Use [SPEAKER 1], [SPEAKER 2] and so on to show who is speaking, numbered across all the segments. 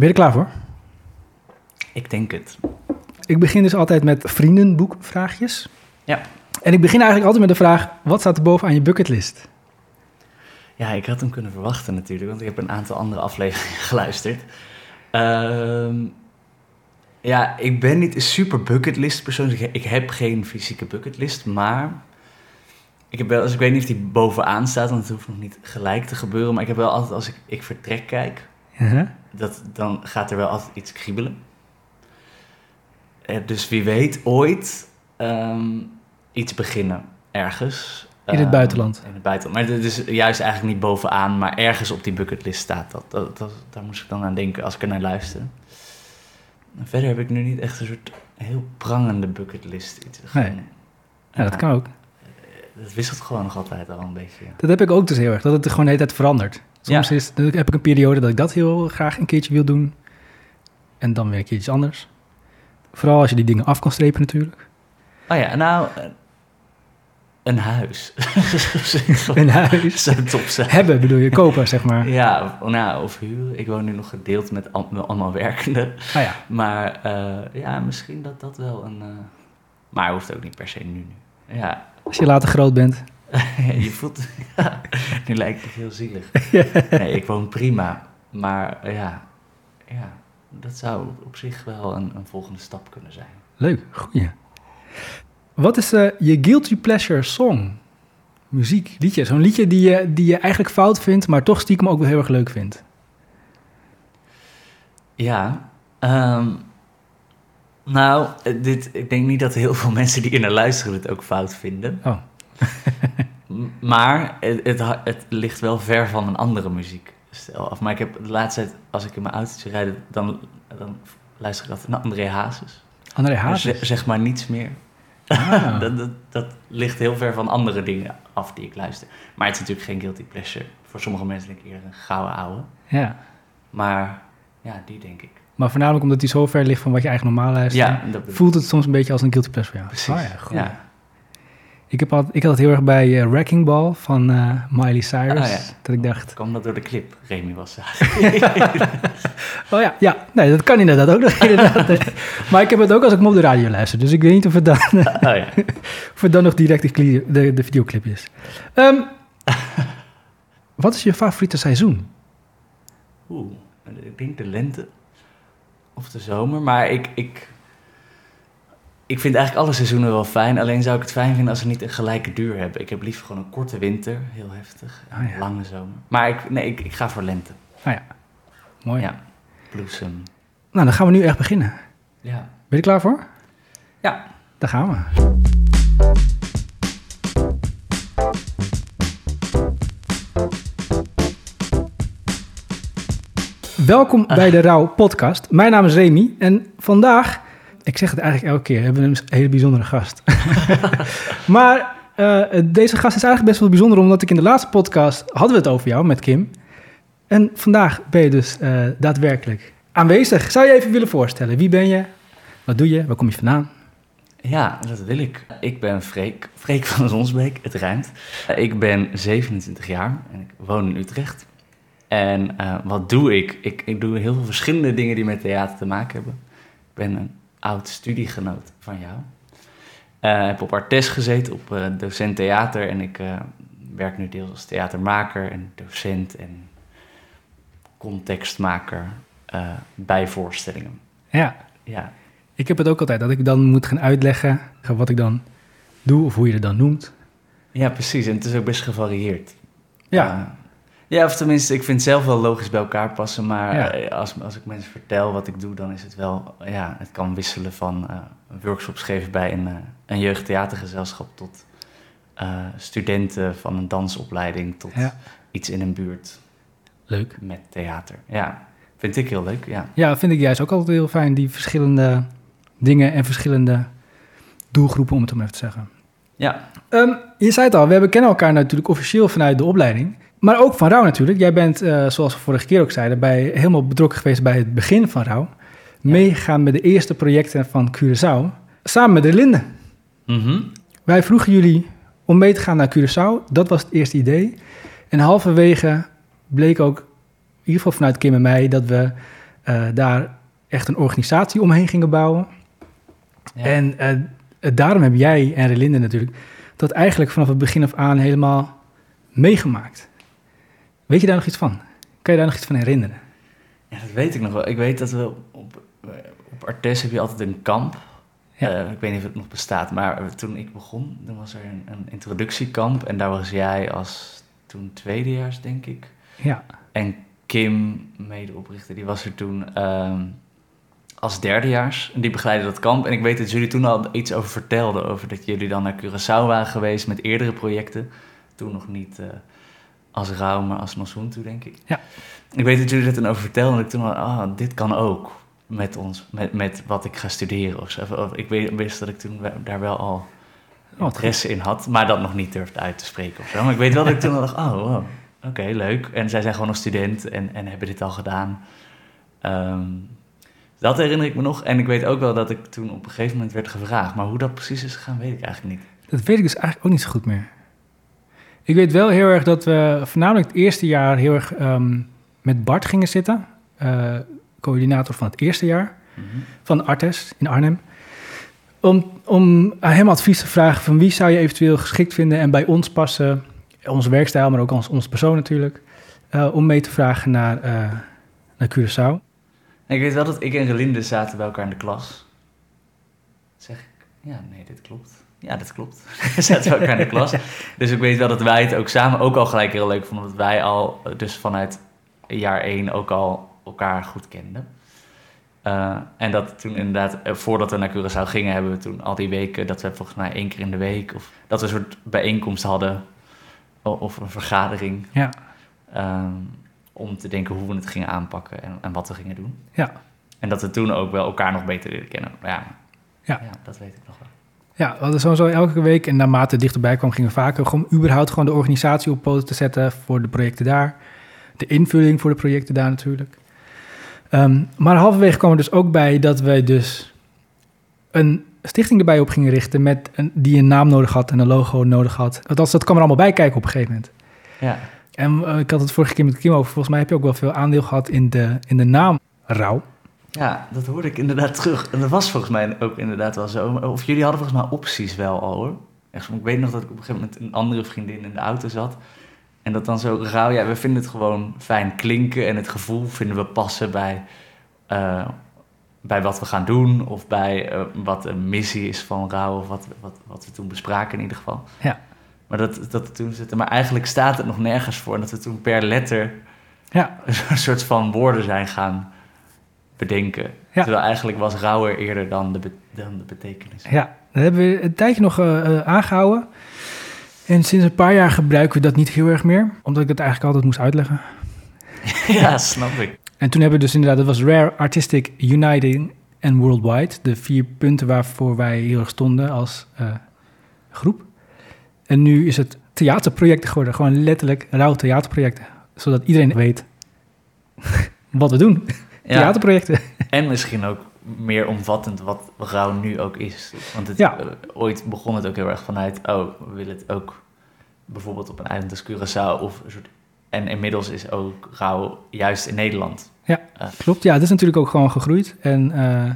[SPEAKER 1] Ben je er klaar voor?
[SPEAKER 2] Ik denk het.
[SPEAKER 1] Ik begin dus altijd met vriendenboekvraagjes.
[SPEAKER 2] Ja.
[SPEAKER 1] En ik begin eigenlijk altijd met de vraag: wat staat er bovenaan je bucketlist?
[SPEAKER 2] Ja, ik had hem kunnen verwachten natuurlijk, want ik heb een aantal andere afleveringen geluisterd. Ehm, ja, ik ben niet een super bucketlist persoon. dus Ik heb geen fysieke bucketlist, maar ik heb wel, dus ik weet niet of die bovenaan staat, want het hoeft nog niet gelijk te gebeuren. Maar ik heb wel altijd, als ik, ik vertrek kijk,
[SPEAKER 1] Uh-huh.
[SPEAKER 2] Dat, dan gaat er wel altijd iets kriebelen. Eh, dus wie weet ooit ehm, iets beginnen ergens.
[SPEAKER 1] In het
[SPEAKER 2] Ehm,
[SPEAKER 1] buitenland.
[SPEAKER 2] In het buitenland. Maar het is juist eigenlijk niet bovenaan, maar ergens op die bucketlist staat dat. dat, dat daar moest ik dan aan denken als ik er naar luister. En verder heb ik nu niet echt een soort heel prangende bucketlist. Iets.
[SPEAKER 1] Nee. Ja, dat kan ook.
[SPEAKER 2] Dat wisselt gewoon nog altijd al een beetje. ja.
[SPEAKER 1] Dat heb ik ook dus heel erg, dat het gewoon de hele tijd verandert. Soms
[SPEAKER 2] Ja.
[SPEAKER 1] is, heb ik een periode dat ik dat heel graag een keertje wil doen. En dan weer een keertje iets anders. Vooral als je die dingen af kan strepen natuurlijk.
[SPEAKER 2] Oh ja, nou, een huis.
[SPEAKER 1] Een huis.
[SPEAKER 2] Zou top zijn.
[SPEAKER 1] Hebben bedoel je, kopen zeg maar.
[SPEAKER 2] Ja, nou, of huren. Ik woon nu nog gedeeld met al- met allemaal werkenden.
[SPEAKER 1] Ah ja,
[SPEAKER 2] Maar eh, ja, misschien dat dat wel een... eh, Maar hoeft ook niet per se nu. nu. Ja,
[SPEAKER 1] als je later groot bent.
[SPEAKER 2] je voelt... ja, nu lijkt het heel zielig. Nee, ik woon prima. Maar ja, ja, dat zou op zich wel een, een volgende stap kunnen zijn.
[SPEAKER 1] Leuk, goeie. Wat is eh, je guilty pleasure song? Muziek, liedje. Zo'n liedje die je, die je eigenlijk fout vindt, maar toch stiekem ook wel heel erg leuk vindt.
[SPEAKER 2] Ja, ehm, nou, eh, dit, ik denk niet dat heel veel mensen die er naar luisteren het ook fout vinden.
[SPEAKER 1] Oh,
[SPEAKER 2] Maar het, het, ligt wel ver van een andere muziekstijl af. Maar ik heb de laatste tijd, als ik in mijn autootje rijd, dan, dan luister ik altijd naar André Hazes.
[SPEAKER 1] André Hazes.
[SPEAKER 2] zeg, zeg maar niets meer.
[SPEAKER 1] Ah.
[SPEAKER 2] dat, dat, dat ligt heel ver van andere dingen af die ik luister. Maar het is natuurlijk geen guilty pleasure. Voor sommige mensen denk ik eerder een gouden ouwe.
[SPEAKER 1] Ja,
[SPEAKER 2] Maar ja, die denk ik.
[SPEAKER 1] maar voornamelijk omdat hij zo ver ligt van wat je eigenlijk normaal luistert.
[SPEAKER 2] Ja.
[SPEAKER 1] Voelt het soms een beetje als een guilty pleasure voor jou?
[SPEAKER 2] Precies.
[SPEAKER 1] Oh ja, goed.
[SPEAKER 2] Ja.
[SPEAKER 1] Ik, heb altijd, ik had het heel erg bij eh, Wrecking Ball van eh, Miley Cyrus.
[SPEAKER 2] Ah, ja.
[SPEAKER 1] Dat ik dacht,
[SPEAKER 2] Kwam dat door de clip? Remy was
[SPEAKER 1] oh ja, ja, nee, dat kan inderdaad ook inderdaad. maar ik heb het ook als ik hem op de radio luister. Dus ik weet niet of het dan,
[SPEAKER 2] oh ja.
[SPEAKER 1] of het dan nog direct de, de videoclip is. Ehm, wat is je favoriete seizoen?
[SPEAKER 2] Oeh, ik denk de lente of de zomer. Maar ik, ik, ik vind eigenlijk alle seizoenen wel fijn. Alleen zou ik het fijn vinden als ze niet een gelijke duur hebben. Ik heb liever gewoon een korte winter, heel heftig. En
[SPEAKER 1] Ah, ja.
[SPEAKER 2] een lange zomer. Maar ik, nee, ik, ik ga voor lente.
[SPEAKER 1] Nou ja, mooi.
[SPEAKER 2] Ja, bloesem.
[SPEAKER 1] Nou, dan gaan we nu echt beginnen.
[SPEAKER 2] Ja.
[SPEAKER 1] Ben je er klaar voor?
[SPEAKER 2] Ja.
[SPEAKER 1] Daar gaan we. Welkom bij de Rauw podcast. Mijn naam is Remy en vandaag, ik zeg het eigenlijk elke keer, hebben we een hele bijzondere gast. maar eh, deze gast is eigenlijk best wel bijzonder, omdat ik in de laatste podcast hadden we het over jou met Kim. En vandaag ben je dus eh, daadwerkelijk aanwezig. Zou je even willen voorstellen? Wie ben je? Wat doe je? Waar kom je vandaan?
[SPEAKER 2] Ja, dat wil ik. Ik ben Freek, Freek van Ronsbeek, het rijmt. Eh, Ik ben 27 jaar en ik woon in Utrecht. En wat doe ik? ik? Ik doe heel veel verschillende dingen die met theater te maken hebben. Ik ben een oud studiegenoot van jou. Eh, heb op Artes gezeten, op eh, docent theater. En ik eh, werk nu deels als theatermaker en docent en contextmaker bij voorstellingen.
[SPEAKER 1] Ja,
[SPEAKER 2] Ja,
[SPEAKER 1] ik heb het ook altijd, dat ik dan moet gaan uitleggen wat ik dan doe of hoe je het dan noemt.
[SPEAKER 2] Ja, precies. En het is ook best gevarieerd.
[SPEAKER 1] Ja,
[SPEAKER 2] ja, of tenminste, ik vind het zelf wel logisch bij elkaar passen. Maar
[SPEAKER 1] Ja.
[SPEAKER 2] eh, als, als ik mensen vertel wat ik doe, dan is het wel... Ja, het kan wisselen van eh, workshops geven bij een, eh, een jeugdtheatergezelschap... tot studenten van een dansopleiding... tot
[SPEAKER 1] Ja.
[SPEAKER 2] iets in een buurt
[SPEAKER 1] leuk.
[SPEAKER 2] met theater. Ja, vind ik heel leuk, ja.
[SPEAKER 1] Ja, vind ik juist ook altijd heel fijn, die verschillende dingen en verschillende doelgroepen, om het maar even te zeggen.
[SPEAKER 2] Ja,
[SPEAKER 1] Ehm, je zei het al, we kennen elkaar natuurlijk officieel vanuit de opleiding. Maar ook van Rauw natuurlijk. Jij bent, eh, zoals we vorige keer ook zeiden, bij, helemaal betrokken geweest bij het begin van Rauw. Meegegaan met de eerste projecten van Curaçao. Samen met de Linde.
[SPEAKER 2] Mhm.
[SPEAKER 1] Wij vroegen jullie om mee te gaan naar Curaçao. Dat was het eerste idee. En halverwege bleek ook, in ieder geval vanuit Kim en mij, dat we eh, daar echt een organisatie omheen gingen bouwen.
[SPEAKER 2] Ja.
[SPEAKER 1] En eh, daarom heb jij en Relinde natuurlijk dat eigenlijk vanaf het begin af aan helemaal meegemaakt. Weet je daar nog iets van? Kan je daar nog iets van herinneren?
[SPEAKER 2] Ja, dat weet ik nog wel. Ik weet dat we op, op Artes heb je altijd een kamp.
[SPEAKER 1] Ja.
[SPEAKER 2] Eh, ik weet niet of het nog bestaat, maar toen ik begon, dan was er een, een introductiekamp. En daar was jij als toen tweedejaars, denk ik.
[SPEAKER 1] Ja,
[SPEAKER 2] En Kim, medeoprichter, die was er toen ehm, als derdejaars. En die begeleidde dat kamp. En ik weet dat jullie toen al iets over vertelden. Over dat jullie dan naar Curaçao waren geweest met eerdere projecten. Toen nog niet eh, als Rauw, maar als Nosuntu, denk ik.
[SPEAKER 1] Ja.
[SPEAKER 2] Ik weet dat jullie er toen over vertelden. En ik toen al, ah, dit kan ook met ons, met, met wat ik ga studeren of zo. Ik weet, wist dat ik toen daar wel al
[SPEAKER 1] wat
[SPEAKER 2] interesse in had, maar dat nog niet durfde uit te spreken of zo. Maar ik weet wel dat ik toen al dacht, oh, wow, oké, leuk. En zij zijn gewoon nog student en, en hebben dit al gedaan. Ehm, dat herinner ik me nog. En ik weet ook wel dat ik toen op een gegeven moment werd gevraagd. Maar hoe dat precies is gegaan, weet ik eigenlijk niet.
[SPEAKER 1] dat weet ik dus eigenlijk ook niet zo goed meer. Ik weet wel heel erg dat we voornamelijk het eerste jaar heel erg ehm, met Bart gingen zitten. eh, coördinator van het eerste jaar. van Artes in Arnhem. Om, om aan hem advies te vragen van wie zou je eventueel geschikt vinden en bij ons passen, onze werkstijl, maar ook als onze persoon natuurlijk, eh, om mee te vragen naar, eh, naar Curaçao.
[SPEAKER 2] Ik weet wel dat ik en Relinde zaten bij elkaar in de klas. Zeg ik, ja, nee, dit klopt. Ja, dat klopt. We zaten bij elkaar in de klas. Dus ik weet wel dat wij het ook samen ook al gelijk heel leuk vonden. Dat wij al, eh, dus vanuit jaar één ook al elkaar goed kenden. Eh, en dat toen inderdaad, eh, voordat we naar Curaçao gingen, hebben we toen al die weken, dat we volgens mij één keer in de week, of dat we een soort bijeenkomst hadden, of een vergadering,
[SPEAKER 1] Ja,
[SPEAKER 2] ehm, om te denken hoe we het gingen aanpakken en, en wat we gingen doen.
[SPEAKER 1] ja,
[SPEAKER 2] En dat we toen ook wel elkaar nog beter leren kennen. Ja.
[SPEAKER 1] ja.
[SPEAKER 2] dat weet ik nog wel.
[SPEAKER 1] Ja. We hadden sowieso elke week en naarmate het dichterbij kwam, gingen we vaker gewoon überhaupt gewoon de organisatie op poten te zetten voor de projecten daar. De invulling voor de projecten daar natuurlijk. Ehm, maar halverwege kwam er dus ook bij dat wij dus een stichting erbij op gingen richten met een, die een naam nodig had en een logo nodig had. Althans, dat kwam er allemaal bij kijken op een gegeven moment.
[SPEAKER 2] Ja,
[SPEAKER 1] En eh, ik had het vorige keer met Kim over. Volgens mij heb je ook wel veel aandeel gehad in de, in de naam Rauw.
[SPEAKER 2] Ja dat hoorde ik inderdaad terug. En dat was volgens mij ook inderdaad wel zo. Of jullie hadden volgens mij opties wel al hoor. Echt, ik weet nog dat ik op een gegeven moment een andere vriendin in de auto zat. En dat dan zo rauw, ja, we vinden het gewoon fijn klinken en het gevoel vinden we passen bij, eh, bij wat we gaan doen of bij eh, wat een missie is van rauw of wat, wat, wat we toen bespraken in ieder geval.
[SPEAKER 1] Ja.
[SPEAKER 2] Maar dat, dat toen zitten. Maar eigenlijk staat het nog nergens voor. En dat we toen per letter
[SPEAKER 1] Ja,
[SPEAKER 2] een soort van woorden zijn gaan bedenken.
[SPEAKER 1] Ja.
[SPEAKER 2] Terwijl eigenlijk was rauwer eerder dan de, be- dan de betekenis.
[SPEAKER 1] ja, dat hebben we een tijdje nog eh, eh, aangehouden. En sinds een paar jaar gebruiken we dat niet heel erg meer. Omdat ik het eigenlijk altijd moest uitleggen.
[SPEAKER 2] ja, snap ik.
[SPEAKER 1] En toen hebben we dus inderdaad, dat was Rare Artistic Uniting and Worldwide. De vier punten waarvoor wij heel erg stonden als eh, groep. En nu is het theaterprojecten geworden. Gewoon letterlijk rauw theaterprojecten. Zodat iedereen weet wat we doen.
[SPEAKER 2] Ja,
[SPEAKER 1] Theaterprojecten.
[SPEAKER 2] en misschien ook meer omvattend wat rauw nu ook is. Want het,
[SPEAKER 1] Ja.
[SPEAKER 2] eh, ooit begon het ook heel erg vanuit... oh, we willen het ook bijvoorbeeld op een eiland als Curaçao... Of een soort, en inmiddels is ook rauw juist in Nederland.
[SPEAKER 1] Klopt, ja, het is natuurlijk ook gewoon gegroeid en eh,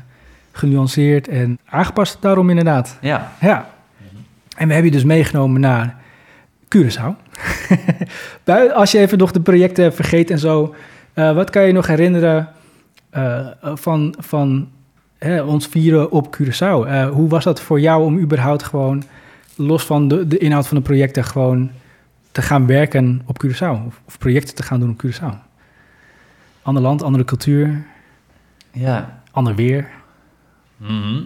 [SPEAKER 1] genuanceerd en aangepast daarom inderdaad.
[SPEAKER 2] Ja,
[SPEAKER 1] Ja, en we hebben je dus meegenomen naar Curaçao. Als je even nog de projecten vergeet en zo, eh, wat kan je nog herinneren eh, van, van hè, ons vieren op Curaçao? Eh, hoe was dat voor jou om überhaupt gewoon, los van de, de inhoud van de projecten, gewoon te gaan werken op Curaçao? Of, of projecten te gaan doen op Curaçao? Ander land, andere cultuur,
[SPEAKER 2] ja.
[SPEAKER 1] ander weer.
[SPEAKER 2] Mhm.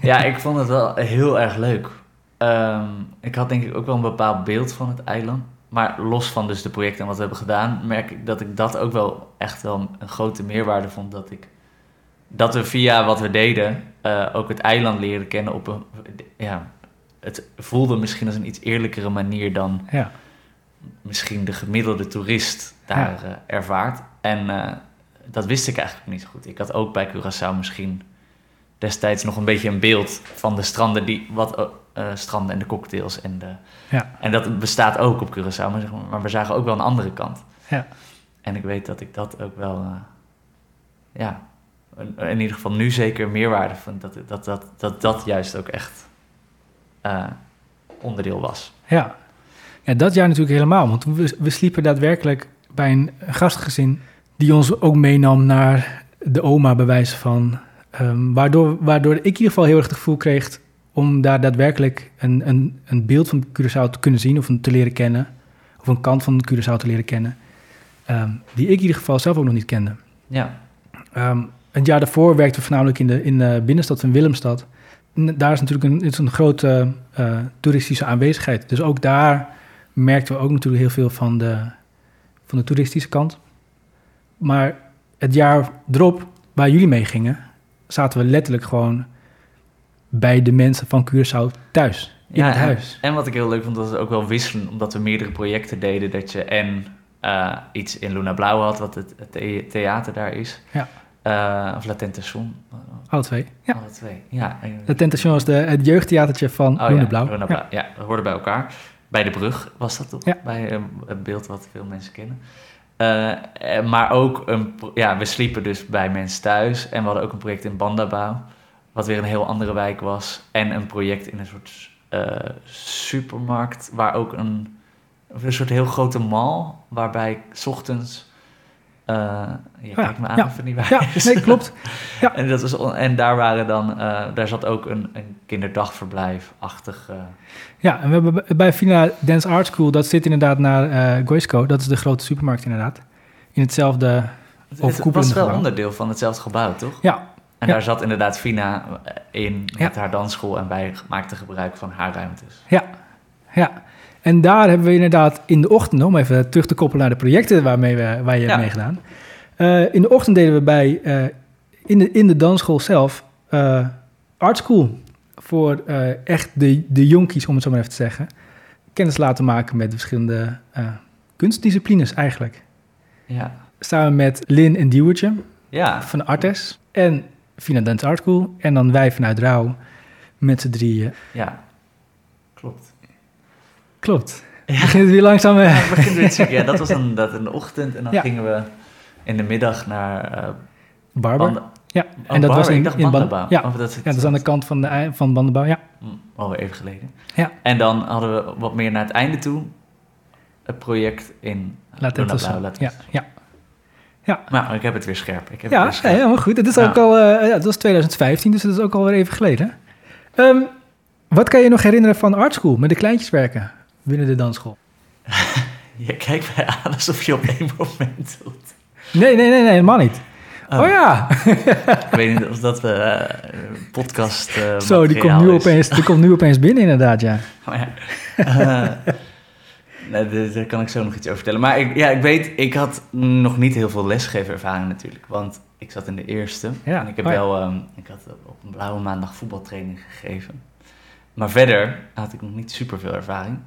[SPEAKER 2] ja, ik vond het wel heel erg leuk. Ehm, ik had denk ik ook wel een bepaald beeld van het eiland. Maar los van dus de projecten en wat we hebben gedaan, merk ik dat ik dat ook wel echt wel een grote meerwaarde vond. Dat, ik, dat we via wat we deden eh, ook het eiland leren kennen op een... Ja, het voelde misschien als een iets eerlijkere manier dan
[SPEAKER 1] Ja,
[SPEAKER 2] misschien de gemiddelde toerist daar eh, ervaart. En eh, dat wist ik eigenlijk niet zo goed. Ik had ook bij Curaçao misschien destijds nog een beetje een beeld van de stranden, die, wat, eh, stranden en de cocktails. En, de,
[SPEAKER 1] Ja.
[SPEAKER 2] en dat bestaat ook op Curaçao, maar, zeg maar, maar we zagen ook wel een andere kant.
[SPEAKER 1] Ja.
[SPEAKER 2] En ik weet dat ik dat ook wel, eh, ja, in, in ieder geval nu zeker meerwaarde van dat dat, dat, dat, dat juist ook echt eh, onderdeel was.
[SPEAKER 1] Ja. ja, dat jaar natuurlijk helemaal. Want we, we sliepen daadwerkelijk bij een gastgezin die ons ook meenam naar de oma bewijs van. ehm, waardoor, waardoor ik in ieder geval heel erg het gevoel kreeg om daar daadwerkelijk een, een, een beeld van Curaçao te kunnen zien of te leren kennen. Of een kant van Curaçao te leren kennen. ehm, die ik in ieder geval zelf ook nog niet kende.
[SPEAKER 2] Ja,
[SPEAKER 1] Ehm, het jaar daarvoor werkten we voornamelijk in de, in de binnenstad van Willemstad. En daar is natuurlijk een, is een grote eh, toeristische aanwezigheid. Dus ook daar merkten we ook natuurlijk heel veel van de, van de toeristische kant. Maar het jaar erop, waar jullie mee gingen, zaten we letterlijk gewoon bij de mensen van Curaçao thuis, in
[SPEAKER 2] Ja,
[SPEAKER 1] het
[SPEAKER 2] en-
[SPEAKER 1] huis.
[SPEAKER 2] En wat ik heel leuk vond, was het ook wel wisselen, omdat we meerdere projecten deden. Dat je en eh, iets in Luna Blauw had, wat het, het the- theater daar is.
[SPEAKER 1] Ja.
[SPEAKER 2] Eh, of La Tentation.
[SPEAKER 1] Alle twee. Ja.
[SPEAKER 2] Alle twee. Ja.
[SPEAKER 1] De Tentation was de, het jeugdtheatertje van
[SPEAKER 2] Oh
[SPEAKER 1] Luna
[SPEAKER 2] ja,
[SPEAKER 1] Blauw.
[SPEAKER 2] Luna
[SPEAKER 1] Ja.
[SPEAKER 2] Blauw. Ja. dat hoorde bij elkaar. Bij de brug was dat toch?
[SPEAKER 1] Ja.
[SPEAKER 2] Bij eh, het beeld wat veel mensen kennen. Maar ook, een, ja, we sliepen dus bij mensen thuis. En we hadden ook een project in Bandabouw. Wat weer een heel andere wijk was. En een project in een soort eh, supermarkt. Waar ook een, een soort heel grote mall. Waarbij ik 's ochtends... eh je kijkt me aan
[SPEAKER 1] ja.
[SPEAKER 2] even niet bij
[SPEAKER 1] Ja, nee, klopt. Ja.
[SPEAKER 2] En, dat was, en daar waren dan, eh, daar zat ook een, een kinderdagverblijf-achtig.
[SPEAKER 1] Ja, en we hebben bij- Fina Dance Art School, dat zit inderdaad naar eh Goisco. Dat is de grote supermarkt inderdaad. In hetzelfde,
[SPEAKER 2] het- het was wel
[SPEAKER 1] gebouw.
[SPEAKER 2] onderdeel van hetzelfde gebouw, toch?
[SPEAKER 1] ja,
[SPEAKER 2] En
[SPEAKER 1] Ja.
[SPEAKER 2] daar zat inderdaad Fina eh, in met
[SPEAKER 1] Ja.
[SPEAKER 2] haar dansschool en wij maakten gebruik van haar ruimtes.
[SPEAKER 1] ja, ja. En daar hebben we inderdaad in de ochtend, om even terug te koppelen naar de projecten waarmee we, waar je
[SPEAKER 2] Ja.
[SPEAKER 1] hebt meegedaan. Eh, in de ochtend deden we bij, eh, in, de, in de dansschool zelf, eh art school. Voor echt de, de jonkies, om het zo maar even te zeggen. Kennis laten maken met de verschillende kunstdisciplines eigenlijk.
[SPEAKER 2] Ja,
[SPEAKER 1] Samen met Lin en Diewertje.
[SPEAKER 2] ja.
[SPEAKER 1] van Artes en Fina Dance Art School. En dan wij vanuit Rauw met z'n drieën.
[SPEAKER 2] ja. klopt.
[SPEAKER 1] Klopt. Begint het weer langzaam...
[SPEAKER 2] Ja, het begint weer ja, dat was dan dat in de ochtend en dan
[SPEAKER 1] Ja.
[SPEAKER 2] gingen we in de middag naar
[SPEAKER 1] Barber.
[SPEAKER 2] Banden-
[SPEAKER 1] ja,
[SPEAKER 2] Oh,
[SPEAKER 1] en dat was in,
[SPEAKER 2] ik dacht
[SPEAKER 1] in Ban-
[SPEAKER 2] Bandenbouw.
[SPEAKER 1] Ja,
[SPEAKER 2] Oh, dat is
[SPEAKER 1] ja, dat is aan de kant van, de, van Bandenbouw. Ja,
[SPEAKER 2] Hm, Alweer even geleden.
[SPEAKER 1] Ja.
[SPEAKER 2] En dan hadden we wat meer naar het einde toe het project in
[SPEAKER 1] laat
[SPEAKER 2] Luna Blauw. Laat
[SPEAKER 1] Ja, ja.
[SPEAKER 2] Maar ik heb het weer scherp. Ik heb het
[SPEAKER 1] Ja,
[SPEAKER 2] weer
[SPEAKER 1] ja,
[SPEAKER 2] scherp.
[SPEAKER 1] helemaal goed. Het is ook al, eh, ja, dat was 2015, dus dat is ook alweer even geleden. Ehm, wat kan je nog herinneren van Art School, met de kleintjes werken binnen de dansschool?
[SPEAKER 2] Je kijkt mij aan alsof je op één moment doet.
[SPEAKER 1] Nee, nee, nee, nee helemaal niet. Oh, ja,
[SPEAKER 2] Ik weet niet of dat we eh, podcast eh,
[SPEAKER 1] zo, die komt, nu
[SPEAKER 2] is.
[SPEAKER 1] opeens, die komt nu opeens binnen inderdaad, ja.
[SPEAKER 2] Maar ja, nee, daar- kan ik zo nog iets over vertellen. Maar ik, ja, ik weet, ik had nog niet heel veel lesgeverervaring natuurlijk. Want ik zat in de eerste.
[SPEAKER 1] Ja,
[SPEAKER 2] En ik heb
[SPEAKER 1] oh ja.
[SPEAKER 2] wel, ehm, ik had op een blauwe maandag voetbaltraining gegeven. Maar verder had ik nog niet super veel ervaring.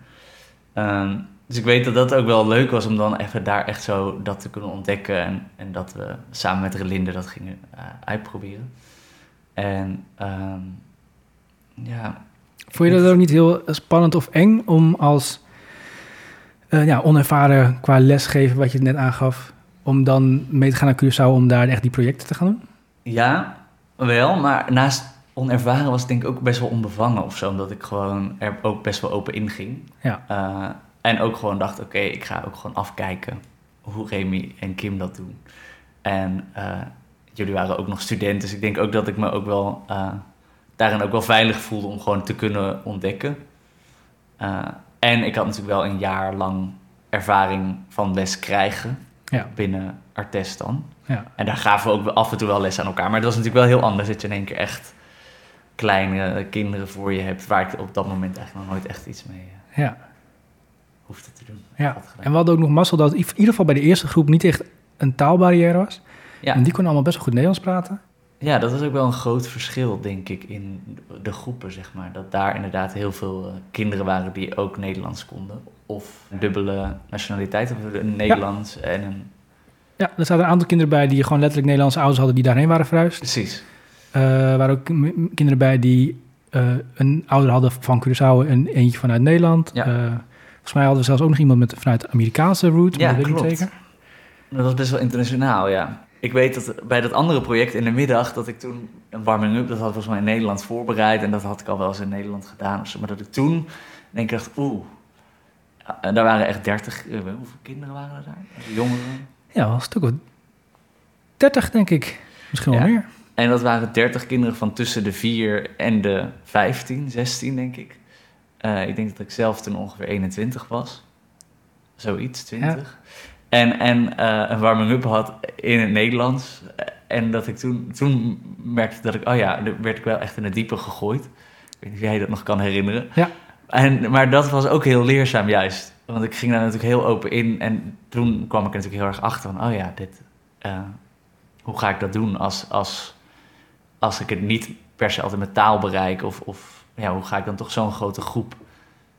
[SPEAKER 2] Ehm, dus ik weet dat dat ook wel leuk was om dan even daar echt zo dat te kunnen ontdekken. En, en dat we samen met Relinde dat gingen eh, uitproberen. En ehm, ja,
[SPEAKER 1] Vond je dat ook niet heel spannend of eng om als eh, ja, onervaren qua lesgeven, wat je net aangaf, om dan mee te gaan naar Curaçao om daar echt die projecten te gaan doen?
[SPEAKER 2] Ja, wel, maar naast onervaren was het denk ik ook best wel onbevangen of zo, omdat ik gewoon er ook best wel open in ging.
[SPEAKER 1] Ja.
[SPEAKER 2] Eh, en ook gewoon dacht, oké, ik ga ook gewoon afkijken hoe Remy en Kim dat doen. En eh, jullie waren ook nog studenten, dus ik denk ook dat ik me ook wel daarin ook wel veilig voelde om gewoon te kunnen ontdekken. En ik had natuurlijk wel een jaar lang ervaring van les krijgen
[SPEAKER 1] Ja.
[SPEAKER 2] binnen Artes dan.
[SPEAKER 1] Ja.
[SPEAKER 2] En daar gaven we ook af en toe wel les aan elkaar. Maar het was natuurlijk wel heel anders dat je in één keer echt kleine kinderen voor je hebt... waar ik op dat moment eigenlijk nog nooit echt iets mee eh,
[SPEAKER 1] Ja.
[SPEAKER 2] hoefde te doen.
[SPEAKER 1] ja. En we hadden ook nog mazzel dat in ieder geval bij de eerste groep niet echt een taalbarrière was.
[SPEAKER 2] Ja.
[SPEAKER 1] En die konden allemaal best wel goed Nederlands praten.
[SPEAKER 2] Ja, dat was ook wel een groot verschil, denk ik, in de groepen, zeg maar. Dat daar inderdaad heel veel eh, kinderen waren die ook Nederlands konden. Of dubbele nationaliteit, of een Nederlands en een...
[SPEAKER 1] Ja, er zaten een aantal kinderen bij die gewoon letterlijk Nederlandse ouders hadden die daarheen waren verhuisd.
[SPEAKER 2] Precies.
[SPEAKER 1] Eh, er waren ook kinderen bij die eh, een ouder hadden van Curaçao en eentje vanuit Nederland.
[SPEAKER 2] Ja.
[SPEAKER 1] Volgens mij hadden we zelfs ook nog iemand met, vanuit Amerikaanse route,
[SPEAKER 2] Ja,
[SPEAKER 1] maar dat weet ik
[SPEAKER 2] klopt.
[SPEAKER 1] niet zeker.
[SPEAKER 2] Dat was best wel internationaal, ja. Ik weet dat bij dat andere project in de middag, dat ik toen een warming-up, dat had volgens mij in Nederland voorbereid. En dat had ik al wel eens in Nederland gedaan. Maar dat ik toen denk ik dacht, oeh. En daar waren echt dertig, eh, hoeveel kinderen waren er daar? Jongeren.
[SPEAKER 1] Ja, wel een stuk of 30, denk ik. Misschien wel
[SPEAKER 2] Ja.
[SPEAKER 1] meer.
[SPEAKER 2] En dat waren 30 kinderen van tussen de 4 en de 15, 16, denk ik. Eh, ik denk dat ik zelf toen ongeveer 21 was. Zoiets, 20. En, en eh, een warming-up had in het Nederlands. En dat ik toen, toen merkte dat ik, oh ja, dan werd ik wel echt in het diepe gegooid. Ik weet niet of jij dat nog kan herinneren.
[SPEAKER 1] Ja.
[SPEAKER 2] En, maar dat was ook heel leerzaam juist. Want ik ging daar natuurlijk heel open in. En toen kwam ik natuurlijk heel erg achter van, oh ja, dit, eh, hoe ga ik dat doen als, als, als ik het niet per se altijd met taal bereik? Of, of ja, hoe ga ik dan toch zo'n grote groep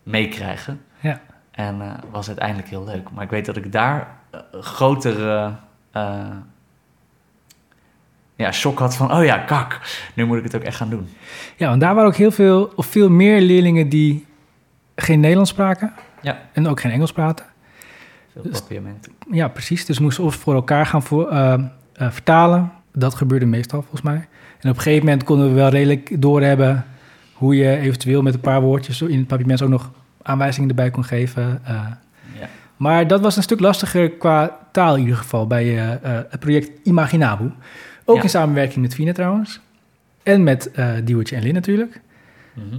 [SPEAKER 2] meekrijgen?
[SPEAKER 1] Ja.
[SPEAKER 2] En eh was uiteindelijk heel leuk. Maar ik weet dat ik daar grotere eh, ja, shock had van... oh ja, kak, nu moet ik het ook echt gaan doen.
[SPEAKER 1] Ja, want daar waren ook heel veel, of veel meer leerlingen die geen Nederlands spraken.
[SPEAKER 2] Ja.
[SPEAKER 1] En ook geen Engels praten.
[SPEAKER 2] Veel
[SPEAKER 1] Dus-. Ja, precies. Dus moesten of voor elkaar gaan voor, eh, eh, vertalen. Dat gebeurde meestal volgens mij. En op een gegeven moment konden we wel redelijk doorhebben hoe je eventueel met een paar woordjes in het papiament ook nog aanwijzingen erbij kon geven. Maar dat was een stuk lastiger qua taal in ieder geval bij eh, eh, het project Imaginabu. Ook
[SPEAKER 2] Ja.
[SPEAKER 1] in samenwerking met Fine trouwens. En met Diewertje en Lin natuurlijk.
[SPEAKER 2] Mhm.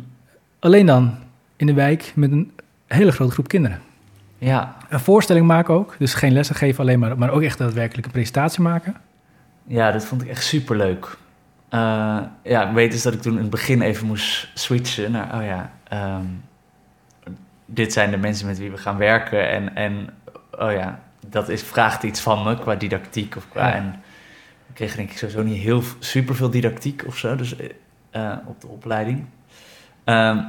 [SPEAKER 1] Alleen dan in de wijk met een hele grote groep kinderen.
[SPEAKER 2] ja,
[SPEAKER 1] Een voorstelling maken ook. Dus geen lessen geven alleen maar, maar ook echt daadwerkelijk een presentatie maken.
[SPEAKER 2] Ja, dat vond ik echt superleuk. Eh ja, ik weet dus dat ik toen in het begin even moest switchen naar, oh ja, ehm, dit zijn de mensen met wie we gaan werken. En, en oh ja, dat is, vraagt iets van me qua didactiek of qua...
[SPEAKER 1] Ja.
[SPEAKER 2] En ik kreeg denk ik sowieso niet heel super veel didactiek of zo, dus eh, op de opleiding. Ehm,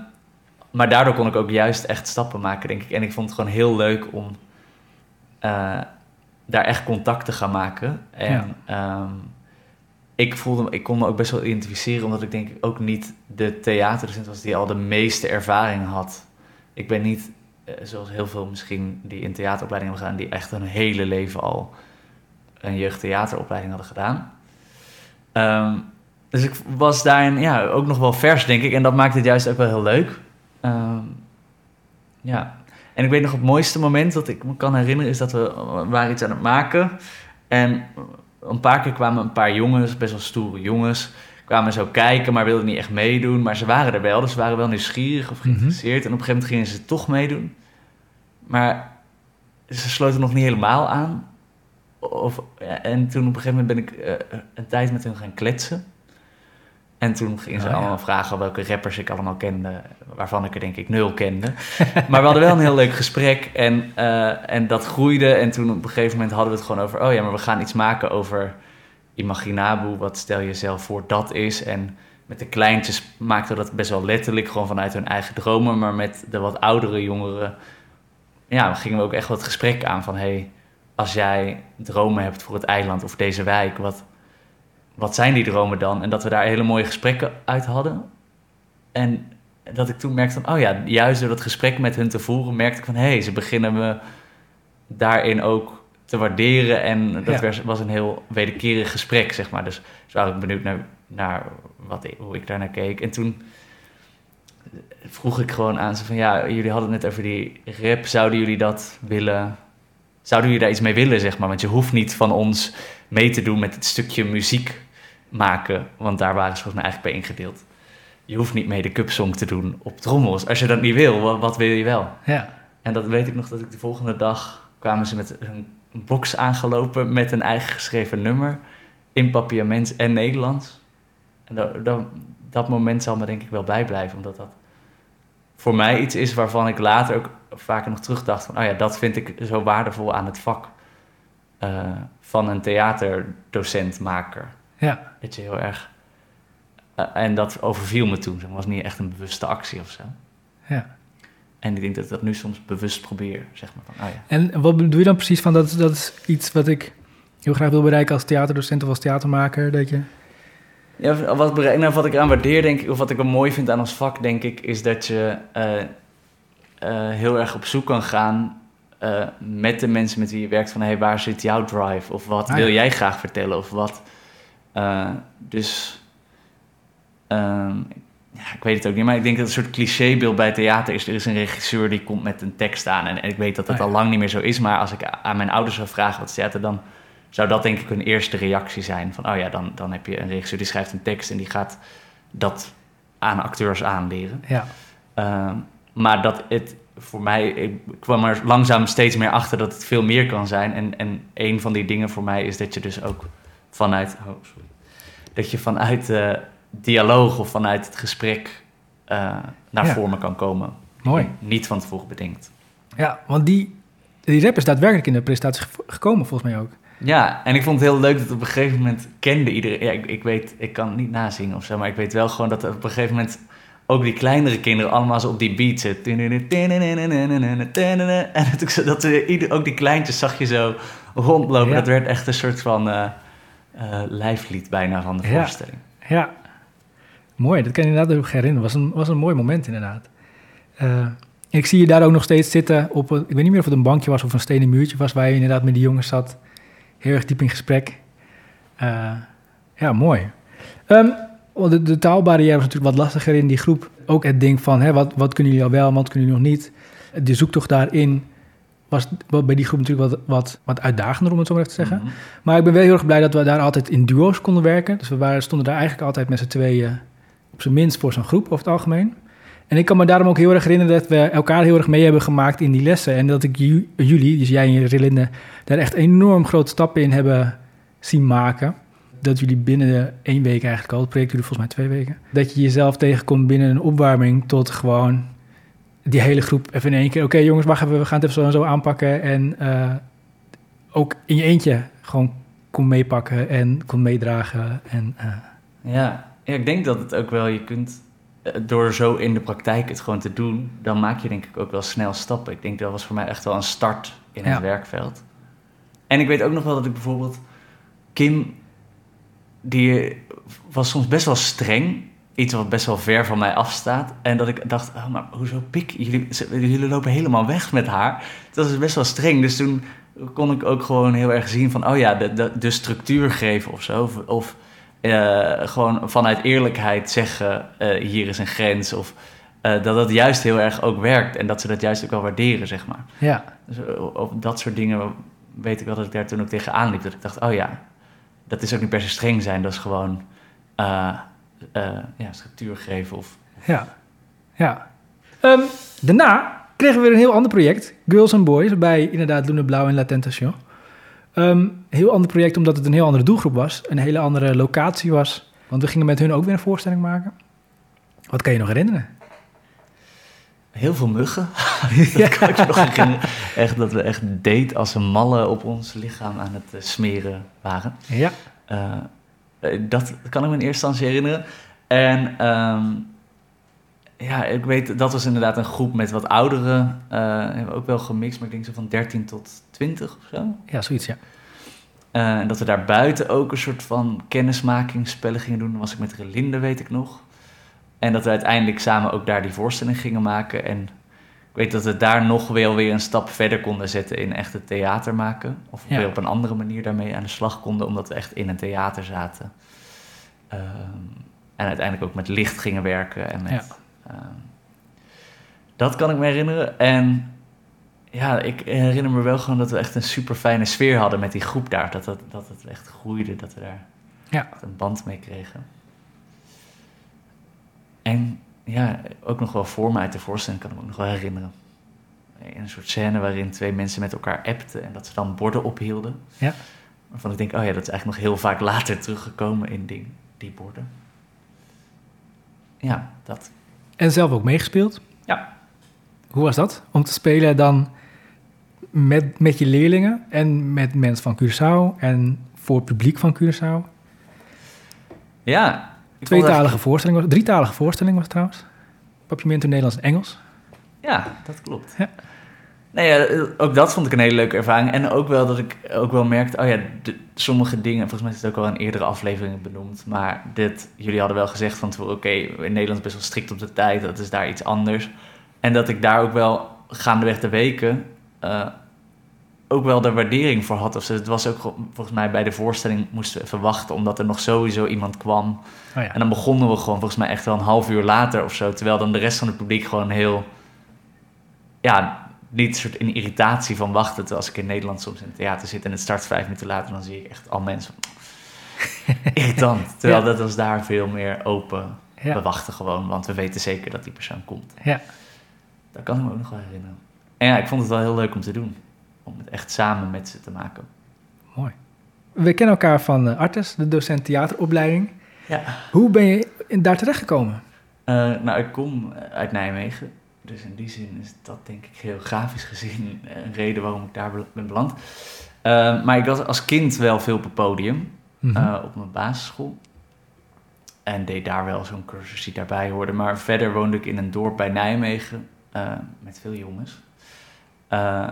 [SPEAKER 2] maar daardoor kon ik ook juist echt stappen maken, denk ik. En ik vond het gewoon heel leuk om eh, daar echt contact te gaan maken. En ehm, ik voelde, ik kon me ook best wel identificeren, omdat ik denk ik ook niet de theaterdocent was die al de meeste ervaring had. Ik ben niet, eh, zoals heel veel misschien die in theateropleiding hebben gedaan, die echt hun hele leven al een jeugdtheateropleiding hadden gedaan. Ehm, dus ik was daarin ja, ook nog wel vers, denk ik. En dat maakte het juist ook wel heel leuk. Ehm, ja. En ik weet nog het mooiste moment dat ik me kan herinneren... is dat we waren iets aan het maken. En een paar keer kwamen een paar jongens, best wel stoere jongens... kwamen zo kijken, maar wilden niet echt meedoen. Maar ze waren er wel, dus ze waren wel nieuwsgierig of geïnteresseerd. En op een gegeven moment gingen ze toch meedoen. Maar ze sloten nog niet helemaal aan. Of, ja, en toen op een gegeven moment ben ik eh, een tijd met hun gaan kletsen. En toen gingen ze
[SPEAKER 1] Oh, ja.
[SPEAKER 2] allemaal vragen welke rappers ik allemaal kende, waarvan ik er denk ik nul kende. maar we hadden wel een heel leuk gesprek en, eh, en dat groeide. En toen op een gegeven moment hadden we het gewoon over, oh ja, maar we gaan iets maken over Imaginabu. Wat stel je jezelf voor dat is? En met de kleintjes maakten we dat best wel letterlijk, gewoon vanuit hun eigen dromen. Maar met de wat oudere jongeren, ja, gingen we ook echt wat gesprek aan van, hey, als jij dromen hebt voor het eiland of deze wijk, wat, wat zijn die dromen dan? En dat we daar hele mooie gesprekken uit hadden. En dat ik toen merkte van, oh ja, juist door dat gesprek met hun te voeren, merkte ik van, hé, hey, ze beginnen me daarin ook te waarderen. En dat
[SPEAKER 1] Ja.
[SPEAKER 2] was een heel wederkerig gesprek, zeg maar. Dus, dus was ik benieuwd naar, naar wat, hoe ik daar naar keek. En toen vroeg ik gewoon aan ze van, ja, jullie hadden het net over die rap. Zouden jullie dat willen... Zouden jullie daar iets mee willen, zeg maar? Want je hoeft niet van ons mee te doen met het stukje muziek maken. Want daar waren ze volgens mij eigenlijk bij ingedeeld. Je hoeft niet mee de cupsong te doen op trommels. Als je dat niet wil, wat, wat wil je wel?
[SPEAKER 1] Ja.
[SPEAKER 2] En dat weet ik nog dat ik de volgende dag kwamen ze met een box aangelopen met een eigen geschreven nummer in papiaments en Nederlands. En dat, dat, dat moment zal me denk ik wel bijblijven, omdat dat voor mij iets is waarvan ik later ook vaker nog terugdacht van, oh ja, dat vind ik zo waardevol aan het vak eh, van een theaterdocent-maker.
[SPEAKER 1] Ja.
[SPEAKER 2] Dat je heel erg... eh, en dat overviel me toen. Het was niet echt een bewuste actie of zo.
[SPEAKER 1] ja.
[SPEAKER 2] En ik denk dat ik dat nu soms bewust probeer, zeg maar. Van, oh ja.
[SPEAKER 1] En wat bedoel je dan precies van dat, dat is iets wat ik heel graag wil bereiken als theaterdocent of als theatermaker? Dat je...
[SPEAKER 2] Ja, wat, nou, wat ik aan waardeer, denk ik, of wat ik wel mooi vind aan ons vak, denk ik, is dat je eh, eh, heel erg op zoek kan gaan eh, met de mensen met wie je werkt van... Hey, waar zit jouw drive? Of wat
[SPEAKER 1] Ah,
[SPEAKER 2] wil
[SPEAKER 1] ja.
[SPEAKER 2] jij graag vertellen? Of wat... dus... ehm, ja, ik weet het ook niet, maar ik denk dat het een soort clichébeeld bij theater is. Er is een regisseur die komt met een tekst aan. En, en ik weet dat dat
[SPEAKER 1] ja.
[SPEAKER 2] al lang niet meer zo is. Maar als ik aan mijn ouders zou vragen wat is theater, dan zou dat denk ik hun eerste reactie zijn. Van, oh ja, dan, dan heb je een regisseur die schrijft een tekst en die gaat dat aan acteurs aanleren.
[SPEAKER 1] Ja,
[SPEAKER 2] Ehm, maar dat het voor mij, ik kwam er langzaam steeds meer achter dat het veel meer kan zijn. En, en een van die dingen voor mij is dat je dus ook vanuit, oh, sorry, dat je vanuit de dialoog of vanuit het gesprek eh, naar
[SPEAKER 1] Ja.
[SPEAKER 2] vormen kan komen.
[SPEAKER 1] mooi.
[SPEAKER 2] Niet van tevoren bedenkt.
[SPEAKER 1] Ja, want die, die rap is daadwerkelijk in de presentatie gekomen, volgens mij ook.
[SPEAKER 2] Ja, en ik vond het heel leuk dat op een gegeven moment kende iedereen. Ja, ik, ik weet, ik kan niet nazingen of zo, maar ik weet wel gewoon dat op een gegeven moment ook die kleinere kinderen allemaal zo op die beat zitten. En dat, dat ieder, ook die kleintjes zag je zo rondlopen.
[SPEAKER 1] Ja.
[SPEAKER 2] Dat werd echt een soort van eh, eh, lijflied bijna van de
[SPEAKER 1] Ja.
[SPEAKER 2] voorstelling.
[SPEAKER 1] Ja, mooi. Dat kan je inderdaad ook herinneren. was een, was een mooi moment inderdaad. Eh, ik zie je daar ook nog steeds zitten op een, ik weet niet meer of het een bankje was of een stenen muurtje was, waar je inderdaad met die jongens zat. Heel erg diep in gesprek. Eh, ja, mooi. Ehm, de, de taalbarrière was natuurlijk wat lastiger in die groep. Ook het ding van, hè, wat, wat kunnen jullie al wel, wat kunnen jullie nog niet. De zoektocht daarin was bij die groep natuurlijk wat, wat, wat uitdagender, om het zo maar even te zeggen.
[SPEAKER 2] Mhm.
[SPEAKER 1] Maar ik ben wel heel erg blij dat we daar altijd in duo's konden werken. Dus we waren, stonden daar eigenlijk altijd met z'n tweeën op zijn minst voor zo'n groep over het algemeen. En ik kan me daarom ook heel erg herinneren dat we elkaar heel erg mee hebben gemaakt in die lessen. En dat ik ju- jullie, dus jij en Relinde, daar echt enorm grote stappen in hebben zien maken. Dat jullie binnen één week eigenlijk al, het project duurde volgens mij twee weken, dat je jezelf tegenkomt binnen een opwarming tot gewoon die hele groep even in één keer. Oké jongens, wacht even, we gaan het even zo en zo aanpakken. En eh, ook in je eentje gewoon kon meepakken en kon meedragen. En, eh,
[SPEAKER 2] Ja. Ja, ik denk dat het ook wel, je kunt eh, door zo in de praktijk het gewoon te doen, dan maak je denk ik ook wel snel stappen. Ik denk dat was voor mij echt wel een start in
[SPEAKER 1] Ja.
[SPEAKER 2] het werkveld. En ik weet ook nog wel dat ik bijvoorbeeld Kim, die was soms best wel streng. Iets wat best wel ver van mij afstaat. En dat ik dacht, oh, maar hoezo pik? Jullie, jullie lopen helemaal weg met haar. Dat is best wel streng. Dus toen kon ik ook gewoon heel erg zien van... oh ja, de, de, de structuur geven of zo. Of, of eh, gewoon vanuit eerlijkheid zeggen... eh, hier is een grens. Of eh, dat dat juist heel erg ook werkt. En dat ze dat juist ook wel waarderen, zeg maar.
[SPEAKER 1] ja,
[SPEAKER 2] Dus op dat soort dingen weet ik wel dat ik daar toen ook tegenaan liep. Dat ik dacht, oh ja, dat is ook niet per se streng zijn. Dat is gewoon ja, structuur geven. Of,
[SPEAKER 1] ja, ja. Ehm, daarna kregen we weer een heel ander project. Girls and Boys, bij inderdaad Luna Blauw en La Tentation. Een heel ander project omdat het een heel andere doelgroep was. Een hele andere locatie was. Want we gingen met hun ook weer een voorstelling maken. Wat kan je nog herinneren?
[SPEAKER 2] heel veel muggen. dat kan ik nog herinneren. Echt dat we echt date als een malle op ons lichaam aan het eh, smeren waren.
[SPEAKER 1] Ja,
[SPEAKER 2] Eh, eh, dat kan ik me in eerste instantie herinneren. En ehm, ja, ik weet, dat was inderdaad een groep met wat ouderen. eh hebben we ook wel gemixt, maar ik denk zo van 13 tot 20 of zo.
[SPEAKER 1] ja zoiets, ja.
[SPEAKER 2] Eh, en dat we daar buiten ook een soort van kennismakingsspellen gingen doen. Dan was ik met Relinde, weet ik nog. En dat we uiteindelijk samen ook daar die voorstelling gingen maken. En ik weet dat we daar nog wel weer een stap verder konden zetten in echt het theater maken. Of
[SPEAKER 1] Ja.
[SPEAKER 2] weer op een andere manier daarmee aan de slag konden, omdat we echt in een theater zaten. Ehm, en uiteindelijk ook met licht gingen werken. En met,
[SPEAKER 1] Ja.
[SPEAKER 2] ehm, dat kan ik me herinneren. En ja, ik herinner me wel gewoon dat we echt een super fijne sfeer hadden met die groep daar. Dat het, dat het echt groeide, dat we daar
[SPEAKER 1] Ja.
[SPEAKER 2] een band mee kregen. En ja, ook nog wel voor me uit de voorstelling kan ik me ook nog wel herinneren. In een soort scène waarin twee mensen met elkaar appten en dat ze dan borden ophielden.
[SPEAKER 1] Ja.
[SPEAKER 2] Waarvan ik denk, oh ja, dat is eigenlijk nog heel vaak later teruggekomen in die, die borden. Ja, dat.
[SPEAKER 1] En zelf ook meegespeeld.
[SPEAKER 2] Ja.
[SPEAKER 1] Hoe was dat? Om te spelen dan met, met je leerlingen en met mensen van Curaçao en voor het publiek van Curaçao.
[SPEAKER 2] Ja.
[SPEAKER 1] Tweetalige voorstelling, was, drietalige voorstelling was het trouwens. Papiermento Nederlands en Engels.
[SPEAKER 2] Ja, dat klopt.
[SPEAKER 1] Ja.
[SPEAKER 2] Nee, ja, ook dat vond ik een hele leuke ervaring. En ook wel dat ik ook wel merkte, oh ja, de- sommige dingen, volgens mij is het ook al in eerdere afleveringen benoemd, maar dit, jullie hadden wel gezegd van oké, in Nederland is best wel strikt op de tijd, dat is daar iets anders. En dat ik daar ook wel gaandeweg de weken eh, ook wel de waardering voor had. Of zo. Het was ook volgens mij bij de voorstelling moesten we even wachten, omdat er nog sowieso iemand kwam.
[SPEAKER 1] Oh ja.
[SPEAKER 2] En dan begonnen we gewoon volgens mij echt wel een half uur later of zo. Terwijl dan de rest van het publiek gewoon heel... Ja, niet soort in irritatie van wachten. Terwijl als ik in Nederland soms in het theater zit en het start vijf minuten later... dan zie ik echt al mensen... Irritant. Terwijl
[SPEAKER 1] Ja.
[SPEAKER 2] dat was daar veel meer open. We
[SPEAKER 1] Ja.
[SPEAKER 2] wachten gewoon, want we weten zeker dat die persoon komt.
[SPEAKER 1] ja.
[SPEAKER 2] Dat kan ik me ook nog wel herinneren. En ja, ik vond het wel heel leuk om te doen. Om het echt samen met ze te maken.
[SPEAKER 1] Mooi. We kennen elkaar van eh, Artes, de docent theateropleiding.
[SPEAKER 2] Ja.
[SPEAKER 1] Hoe ben je in- daar terechtgekomen?
[SPEAKER 2] Eh, nou, ik kom uit Nijmegen. Dus in die zin is dat denk ik geografisch gezien een reden waarom ik daar be- ben beland. Eh, maar ik was als kind wel veel op het podium.
[SPEAKER 1] Mhm.
[SPEAKER 2] eh, op mijn basisschool. En deed daar wel zo'n cursus die daarbij hoorde. Maar verder woonde ik in een dorp bij Nijmegen eh, met veel jongens. Eh,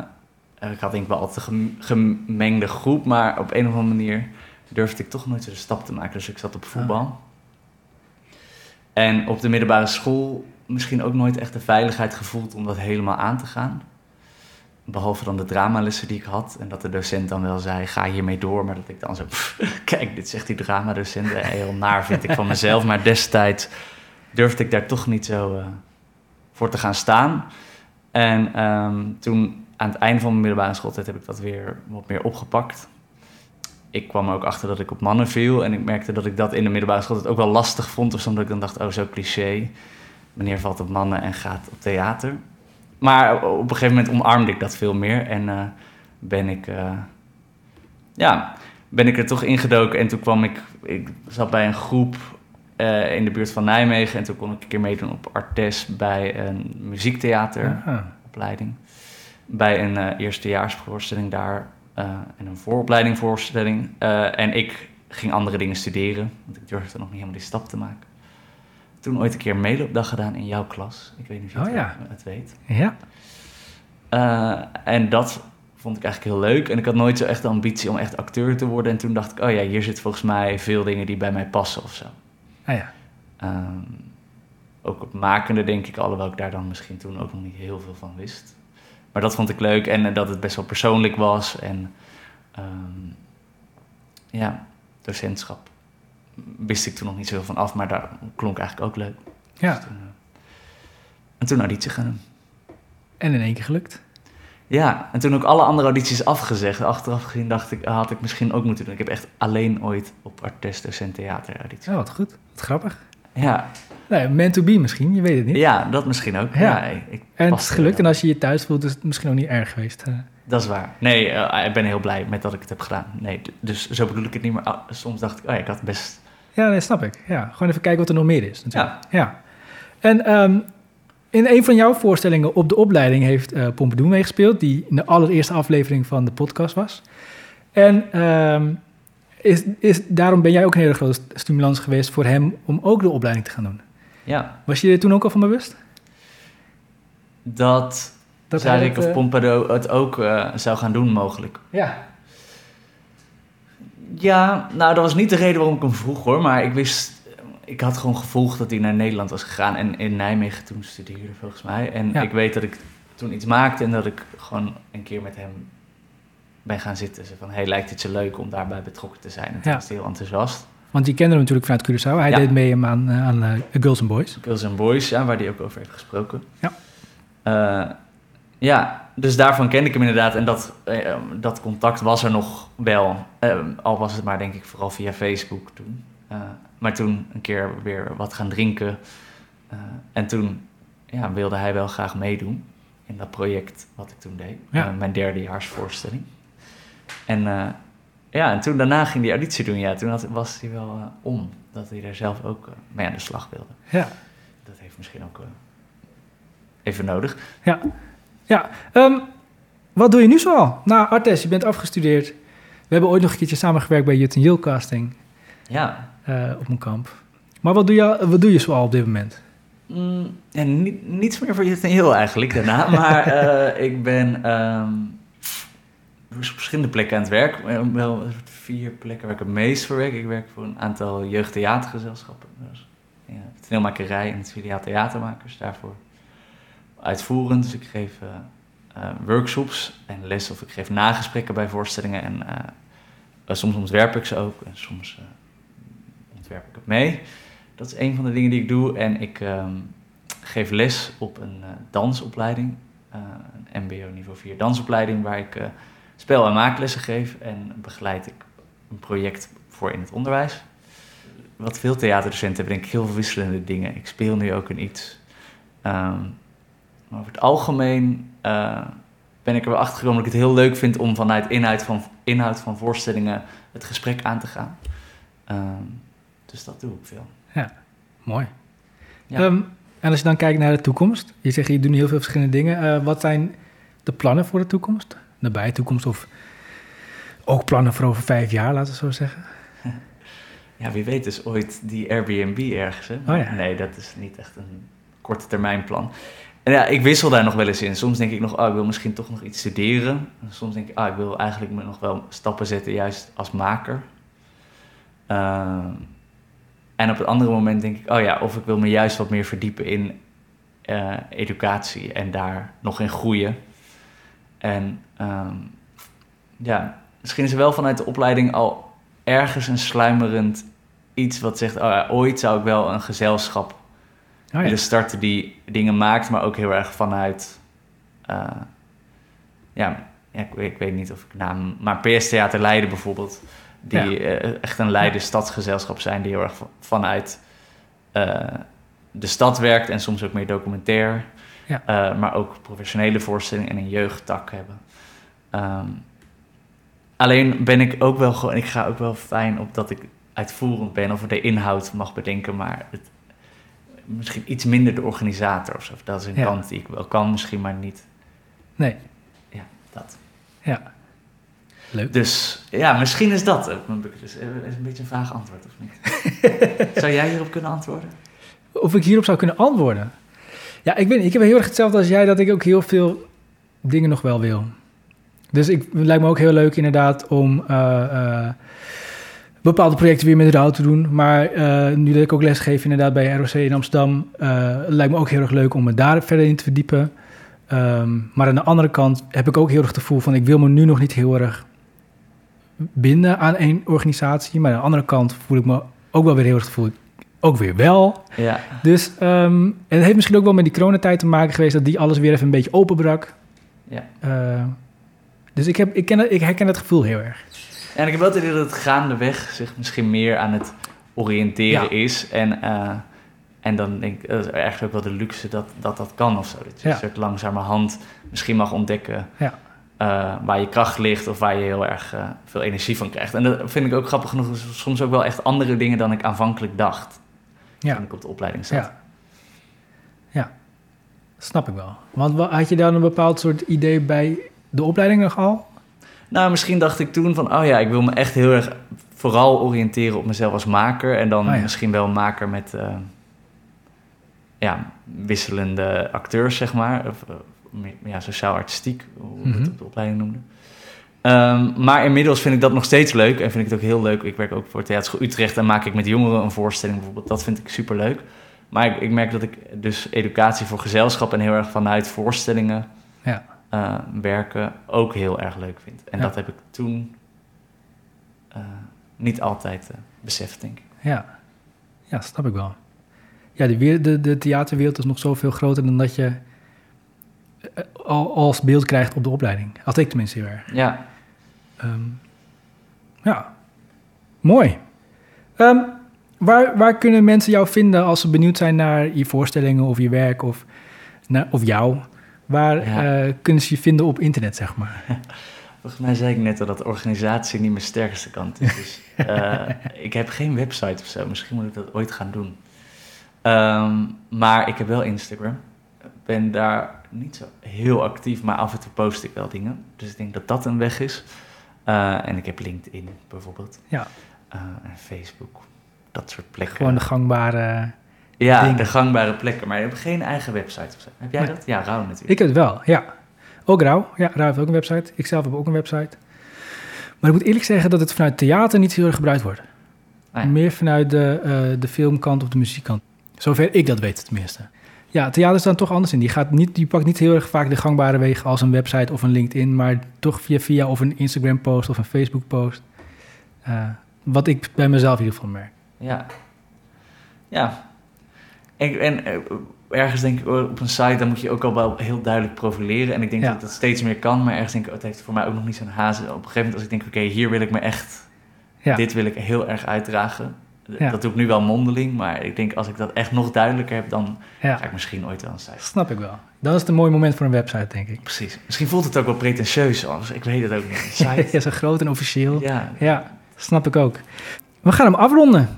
[SPEAKER 2] ik had denk ik wel altijd een gem- gemengde groep, maar op een of andere manier durfde ik toch nooit de stap te maken. Dus ik zat op voetbal. En op de middelbare school misschien ook nooit echt de veiligheid gevoeld om dat helemaal aan te gaan. Behalve dan de dramalessen die ik had. En dat de docent dan wel zei, ga hiermee door. Maar dat ik dan zo, pff, kijk, dit zegt die dramadocent. Heel naar vind ik van mezelf. Maar destijds durfde ik daar toch niet zo eh, voor te gaan staan. En ehm, toen, aan het einde van mijn middelbare schooltijd, heb ik dat weer wat meer opgepakt. Ik kwam ook achter dat ik op mannen viel. En ik merkte dat ik dat in de middelbare schooltijd ook wel lastig vond. Of omdat ik dan dacht, oh, zo cliché. Meneer valt op mannen en gaat op theater. Maar op een gegeven moment omarmde ik dat veel meer. En eh, ben ik... eh, ja, ben ik er toch ingedoken. En toen kwam ik... Ik zat bij een groep eh, in de buurt van Nijmegen. En toen kon ik een keer meedoen op Artes bij een muziektheateropleiding.
[SPEAKER 1] Ah,
[SPEAKER 2] Bij een eh eerstejaarsvoorstelling daar. eh, en een vooropleidingvoorstelling. En ik ging andere dingen studeren. Want ik durfde nog niet helemaal die stap te maken. Toen ooit een keer meeloopdag gedaan in jouw klas. Ik weet niet of je
[SPEAKER 1] Oh
[SPEAKER 2] het,
[SPEAKER 1] ja.
[SPEAKER 2] het weet.
[SPEAKER 1] ja.
[SPEAKER 2] En dat vond ik eigenlijk heel leuk. En ik had nooit zo echt de ambitie om echt acteur te worden. En toen dacht ik, oh ja, hier zit volgens mij veel dingen die bij mij passen of zo.
[SPEAKER 1] Ah ja.
[SPEAKER 2] Ehm, ook het makende denk ik, alhoewel ik daar dan misschien toen ook nog niet heel veel van wist. Maar dat vond ik leuk en dat het best wel persoonlijk was. En ehm, ja, docentschap wist ik toen nog niet zoveel van af, maar daar klonk eigenlijk ook leuk.
[SPEAKER 1] Ja.
[SPEAKER 2] Dus toen, eh, en toen auditie gaan doen.
[SPEAKER 1] En in één keer gelukt.
[SPEAKER 2] Ja, en toen ook alle andere audities afgezegd. Achteraf gezien dacht ik, had ik misschien ook moeten doen. Ik heb echt alleen ooit op Artes Docent Theater auditie.
[SPEAKER 1] Ja, wat goed. Wat grappig.
[SPEAKER 2] Ja,
[SPEAKER 1] Nee, meant to be misschien, je weet het niet.
[SPEAKER 2] ja, dat misschien ook.
[SPEAKER 1] Ja.
[SPEAKER 2] Ja. ik,
[SPEAKER 1] en het is gelukt. En als je je thuis voelt, is het misschien ook niet erg geweest. eh.
[SPEAKER 2] Dat is waar. Nee, eh, ik ben heel blij met dat ik het heb gedaan. Nee, dus zo bedoel ik het niet, maar ah, soms dacht ik, oh ja, ik had best...
[SPEAKER 1] Ja, nee, snap ik. Ja, gewoon even kijken wat er nog meer is. Natuurlijk. Ja. En ehm, in een van jouw voorstellingen op de opleiding heeft Pompidou meegespeeld, die in de allereerste aflevering van de podcast was. En ehm, is, is, daarom ben jij ook een hele grote stimulans geweest voor hem om ook de opleiding te gaan doen.
[SPEAKER 2] Ja,
[SPEAKER 1] Was je er toen ook al van bewust?
[SPEAKER 2] dat,
[SPEAKER 1] Dat
[SPEAKER 2] ik
[SPEAKER 1] het,
[SPEAKER 2] of
[SPEAKER 1] eh,
[SPEAKER 2] Pompadour het ook eh, zou gaan doen mogelijk.
[SPEAKER 1] Ja.
[SPEAKER 2] Ja, nou, dat was niet de reden waarom ik hem vroeg hoor, maar ik wist... Ik had gewoon gevolgd dat hij naar Nederland was gegaan en in Nijmegen toen studeerde volgens mij. En
[SPEAKER 1] Ja.
[SPEAKER 2] ik weet dat ik toen iets maakte en dat ik gewoon een keer met hem ben gaan zitten. Zo van, hey, lijkt het je leuk om daarbij betrokken te zijn? En toen
[SPEAKER 1] Ja.
[SPEAKER 2] was hij heel enthousiast.
[SPEAKER 1] Want je kende hem natuurlijk vanuit Curaçao. Hij
[SPEAKER 2] Ja.
[SPEAKER 1] deed mee aan, eh, aan eh, Girls and Boys.
[SPEAKER 2] Girls and Boys, ja, waar hij ook over heeft gesproken.
[SPEAKER 1] Ja.
[SPEAKER 2] Eh, ja, dus daarvan kende ik hem inderdaad. En dat, dat contact was er nog wel. Al was het maar denk ik vooral via Facebook toen. Eh, maar toen een keer weer wat gaan drinken. Eh, en toen ja, wilde hij wel graag meedoen in dat project wat ik toen deed.
[SPEAKER 1] Ja.
[SPEAKER 2] Eh, mijn derdejaarsvoorstelling. En ja, en toen daarna ging hij auditie doen. Ja, toen had, was hij wel om. Dat hij er zelf ook mee aan de slag wilde.
[SPEAKER 1] Ja.
[SPEAKER 2] Dat heeft misschien ook even nodig.
[SPEAKER 1] Ja. ja. Ehm, wat doe je nu zoal? Na Artes, je bent afgestudeerd. We hebben ooit nog een keertje samengewerkt bij Jut Jill casting
[SPEAKER 2] Ja,
[SPEAKER 1] eh, op mijn kamp. Maar wat doe je, wat doe je zoal op dit moment?
[SPEAKER 2] Mm, ni- niets meer voor je ten heel eigenlijk daarna. Maar eh, ik ben ehm, op verschillende plekken aan het werk. Wel vier plekken waar ik het meest voor werk. Ik werk voor een aantal jeugdtheatergezelschappen. Dus, ja, toneelmakerij en het filiaal theatermakers daarvoor. Uitvoerend, dus ik geef eh, workshops en les of ik geef nagesprekken bij voorstellingen. En soms ontwerp ik ze ook en soms ontwerp ik het mee. Dat is een van de dingen die ik doe. En ik ehm, geef les op een dansopleiding, een MBO niveau 4 dansopleiding, waar ik spel- en maaklessen geef. En begeleid ik een project voor in het onderwijs. Wat veel theaterdocenten hebben, denk ik, heel veel wisselende dingen. Ik speel nu ook een iets. Um, maar over het algemeen uh, ben ik er wel achter gekomen dat ik het heel leuk vind om vanuit inhoud van, inhoud van voorstellingen het gesprek aan te gaan. Um, dus dat doe ik veel.
[SPEAKER 1] Ja, mooi. Ja. Um, en als je dan kijkt naar de toekomst, je zegt je doet heel veel verschillende dingen. Uh, wat zijn de plannen voor de toekomst? Nabije toekomst of ook plannen voor over vijf jaar, laten we zo zeggen?
[SPEAKER 2] Ja, wie weet is ooit die Airbnb ergens. Hè? Oh ja. Nee, dat is niet echt een korte termijn plan. En ja, ik wissel daar nog wel eens in. Soms denk ik nog, oh, ik wil misschien toch nog iets studeren. En soms denk ik, oh, ik wil eigenlijk me nog wel stappen zetten, juist als maker. Uh, en op het andere moment denk ik, oh ja, of ik wil me juist wat meer verdiepen in uh, educatie en daar nog in groeien. En um, ja, misschien is er wel vanuit de opleiding al ergens een sluimerend iets wat zegt, oh ja, ooit zou ik wel een gezelschap oh, ja. starten die dingen maakt, maar ook heel erg vanuit, uh, ja, ja ik, ik, weet niet of ik naam, maar PS Theater Leiden bijvoorbeeld, die uh, echt een Leiden stadsgezelschap zijn, die heel erg vanuit uh, de stad werkt en soms ook meer documentair, ja. maar ook professionele voorstellingen en een jeugdtak hebben. Um, alleen ben ik ook wel gewoon, ik ga ook wel fijn op dat ik uitvoerend ben of de inhoud mag bedenken, maar het, misschien iets minder de organisator of zo. Dat is een kant die ik wel kan, misschien maar niet.
[SPEAKER 1] Nee.
[SPEAKER 2] Ja, dat.
[SPEAKER 1] Ja. Leuk.
[SPEAKER 2] Dus ja, misschien is dat dus, is een beetje een vaag antwoord, of niet? zou jij hierop kunnen antwoorden?
[SPEAKER 1] Of ik hierop zou kunnen antwoorden? Ja, ik, ben, ik heb heel erg hetzelfde als jij, dat ik ook heel veel dingen nog wel wil. Dus ik, het lijkt me ook heel leuk inderdaad om... Uh, uh, bepaalde projecten weer met rouw te doen. Maar uh, nu dat ik ook lesgeef inderdaad bij ROC in Amsterdam, lijkt me ook heel erg leuk om me daar verder in te verdiepen. Um, maar aan de andere kant heb ik ook heel erg het gevoel van ik wil me nu nog niet heel erg binden aan één organisatie. Maar aan de andere kant voel ik me ook wel weer heel erg het gevoel, ook weer wel.
[SPEAKER 2] Ja.
[SPEAKER 1] Dus um, en het heeft misschien ook wel met die coronatijd te maken geweest dat die alles weer even een beetje openbrak.
[SPEAKER 2] Ja.
[SPEAKER 1] Uh, dus ik, heb, ik, ken, ik herken het gevoel heel erg.
[SPEAKER 2] En ik heb wel het idee dat het gaandeweg zich misschien meer aan het oriënteren is. En, uh, en dan denk ik, dat is eigenlijk ook wel de luxe dat dat, dat kan of zo. Dat je ja. een soort langzamerhand misschien mag ontdekken
[SPEAKER 1] ja.
[SPEAKER 2] Uh, waar je kracht ligt of waar je heel erg uh, veel energie van krijgt. En dat vind ik ook grappig genoeg, soms ook wel echt andere dingen dan ik aanvankelijk dacht. Ja. Toen ik op de opleiding zat.
[SPEAKER 1] Ja. ja, snap ik wel. Want had je dan een bepaald soort idee bij de opleiding nog al?
[SPEAKER 2] Nou, misschien dacht ik toen van, oh ja, ik wil me echt heel erg vooral oriënteren op mezelf als maker. En dan oh misschien wel maker met uh, ja, wisselende acteurs, zeg maar. Of ja, sociaal-artistiek, hoe we mm -hmm. het op de opleiding noemden. Um, maar inmiddels vind ik dat nog steeds leuk en vind ik het ook heel leuk. Ik werk ook voor Theaterschool Utrecht en maak ik met jongeren een voorstelling bijvoorbeeld. Dat vind ik super leuk. Maar ik, ik merk dat ik dus educatie voor gezelschap en heel erg vanuit voorstellingen
[SPEAKER 1] ja
[SPEAKER 2] uh, werken ook heel erg leuk vind. En dat heb ik toen uh, niet altijd uh, beseft, denk ik.
[SPEAKER 1] Ja. ja, snap ik wel. Ja, de, de, de theaterwereld is nog zoveel groter dan dat je als beeld krijgt op de opleiding. Had ik tenminste erg.
[SPEAKER 2] Ja.
[SPEAKER 1] Um, ja, mooi. Um, waar, waar kunnen mensen jou vinden als ze benieuwd zijn naar je voorstellingen of je werk of, naar, of jou? Waar ja. uh, kunnen ze je vinden op internet, zeg maar?
[SPEAKER 2] Volgens mij zei ik net al dat organisatie niet mijn sterkste kant is. Dus, uh, ik heb geen website of zo. Misschien moet ik dat ooit gaan doen. Um, maar ik heb wel Instagram. Ben daar niet zo heel actief, maar af en toe post ik wel dingen. Dus ik denk dat dat een weg is. Uh, en ik heb LinkedIn bijvoorbeeld.
[SPEAKER 1] Ja.
[SPEAKER 2] en Facebook. Dat soort plekken.
[SPEAKER 1] Gewoon de gangbare
[SPEAKER 2] ja, de gangbare plekken. Maar je hebt geen eigen website of zo. Heb jij dat? Ja, Rauw natuurlijk.
[SPEAKER 1] Ik heb het wel, ja. Ook Rauw. Ja, Rauw heeft ook een website. Ik zelf heb ook een website. Maar ik moet eerlijk zeggen dat het vanuit theater niet heel erg gebruikt wordt. Ah, Meer vanuit de, uh, de filmkant of de muziekkant. Zover ik dat weet tenminste. Ja, theater is dan toch anders in. Die, gaat niet, die pakt niet heel erg vaak de gangbare wegen als een website of een LinkedIn, maar toch via via of een Instagram post of een Facebook post. Uh, wat ik bij mezelf in ieder geval merk.
[SPEAKER 2] Ja. Ja. En, en eh, ergens denk ik op een site, dan moet je ook al wel heel duidelijk profileren. En ik denk
[SPEAKER 1] Ja.
[SPEAKER 2] dat dat steeds meer kan, maar ergens denk ik, oh, het heeft voor mij ook nog niet zo'n hazen. Op een gegeven moment als ik denk, oké, hier wil ik me echt,
[SPEAKER 1] Ja.
[SPEAKER 2] dit wil ik heel erg uitdragen.
[SPEAKER 1] Ja.
[SPEAKER 2] Dat doe ik nu wel mondeling, maar ik denk als ik dat echt nog duidelijker heb, dan
[SPEAKER 1] Ja,
[SPEAKER 2] ga ik misschien ooit wel een site.
[SPEAKER 1] snap ik wel. Dan is het een mooi moment voor een website, denk ik.
[SPEAKER 2] Precies. Misschien voelt het ook wel pretentieus, anders. ik weet het ook niet. Een
[SPEAKER 1] Ja,
[SPEAKER 2] site.
[SPEAKER 1] zo groot en officieel.
[SPEAKER 2] Ja.
[SPEAKER 1] Ja, snap ik ook. We gaan hem afronden.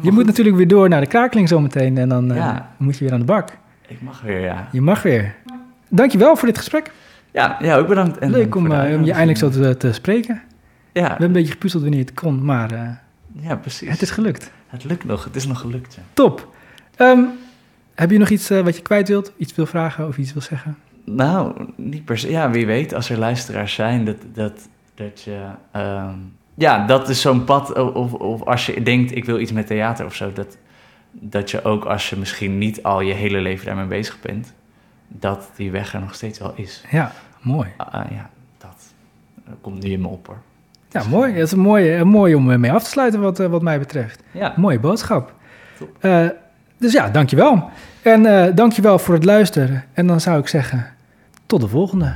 [SPEAKER 1] Je moet natuurlijk weer door naar de krakeling zometeen en dan eh, moet je weer aan de bak.
[SPEAKER 2] Ik mag weer, ja.
[SPEAKER 1] Je mag weer. Dankjewel voor dit gesprek.
[SPEAKER 2] Ja, ja ook bedankt. En
[SPEAKER 1] Leuk om, eh, om je eindelijk zo te, te spreken. We
[SPEAKER 2] Ja,
[SPEAKER 1] hebben een beetje gepuzzeld wanneer het kon, maar eh,
[SPEAKER 2] ja, precies.
[SPEAKER 1] het is gelukt.
[SPEAKER 2] Het lukt nog. Het is nog gelukt, ja.
[SPEAKER 1] Top. Ehm, heb je nog iets eh, wat je kwijt wilt? Iets wil vragen of iets wil zeggen?
[SPEAKER 2] Nou, niet per se. Ja, wie weet, als er luisteraars zijn, dat, dat, dat je... ehm, ja, dat is zo'n pad. Of, of als je denkt, ik wil iets met theater of zo. Dat, dat je ook, als je misschien niet al je hele leven daarmee bezig bent... dat die weg er nog steeds wel is.
[SPEAKER 1] Ja, mooi.
[SPEAKER 2] Ah, ah, ja, dat eh, komt nu in me op, hoor.
[SPEAKER 1] Ja, mooi. Dat is een mooie, een mooie om mee af te sluiten wat, eh, wat mij betreft.
[SPEAKER 2] Ja,
[SPEAKER 1] Mooie boodschap. Eh, dus ja, dankjewel. En eh dankjewel voor het luisteren. En dan zou ik zeggen, tot de volgende.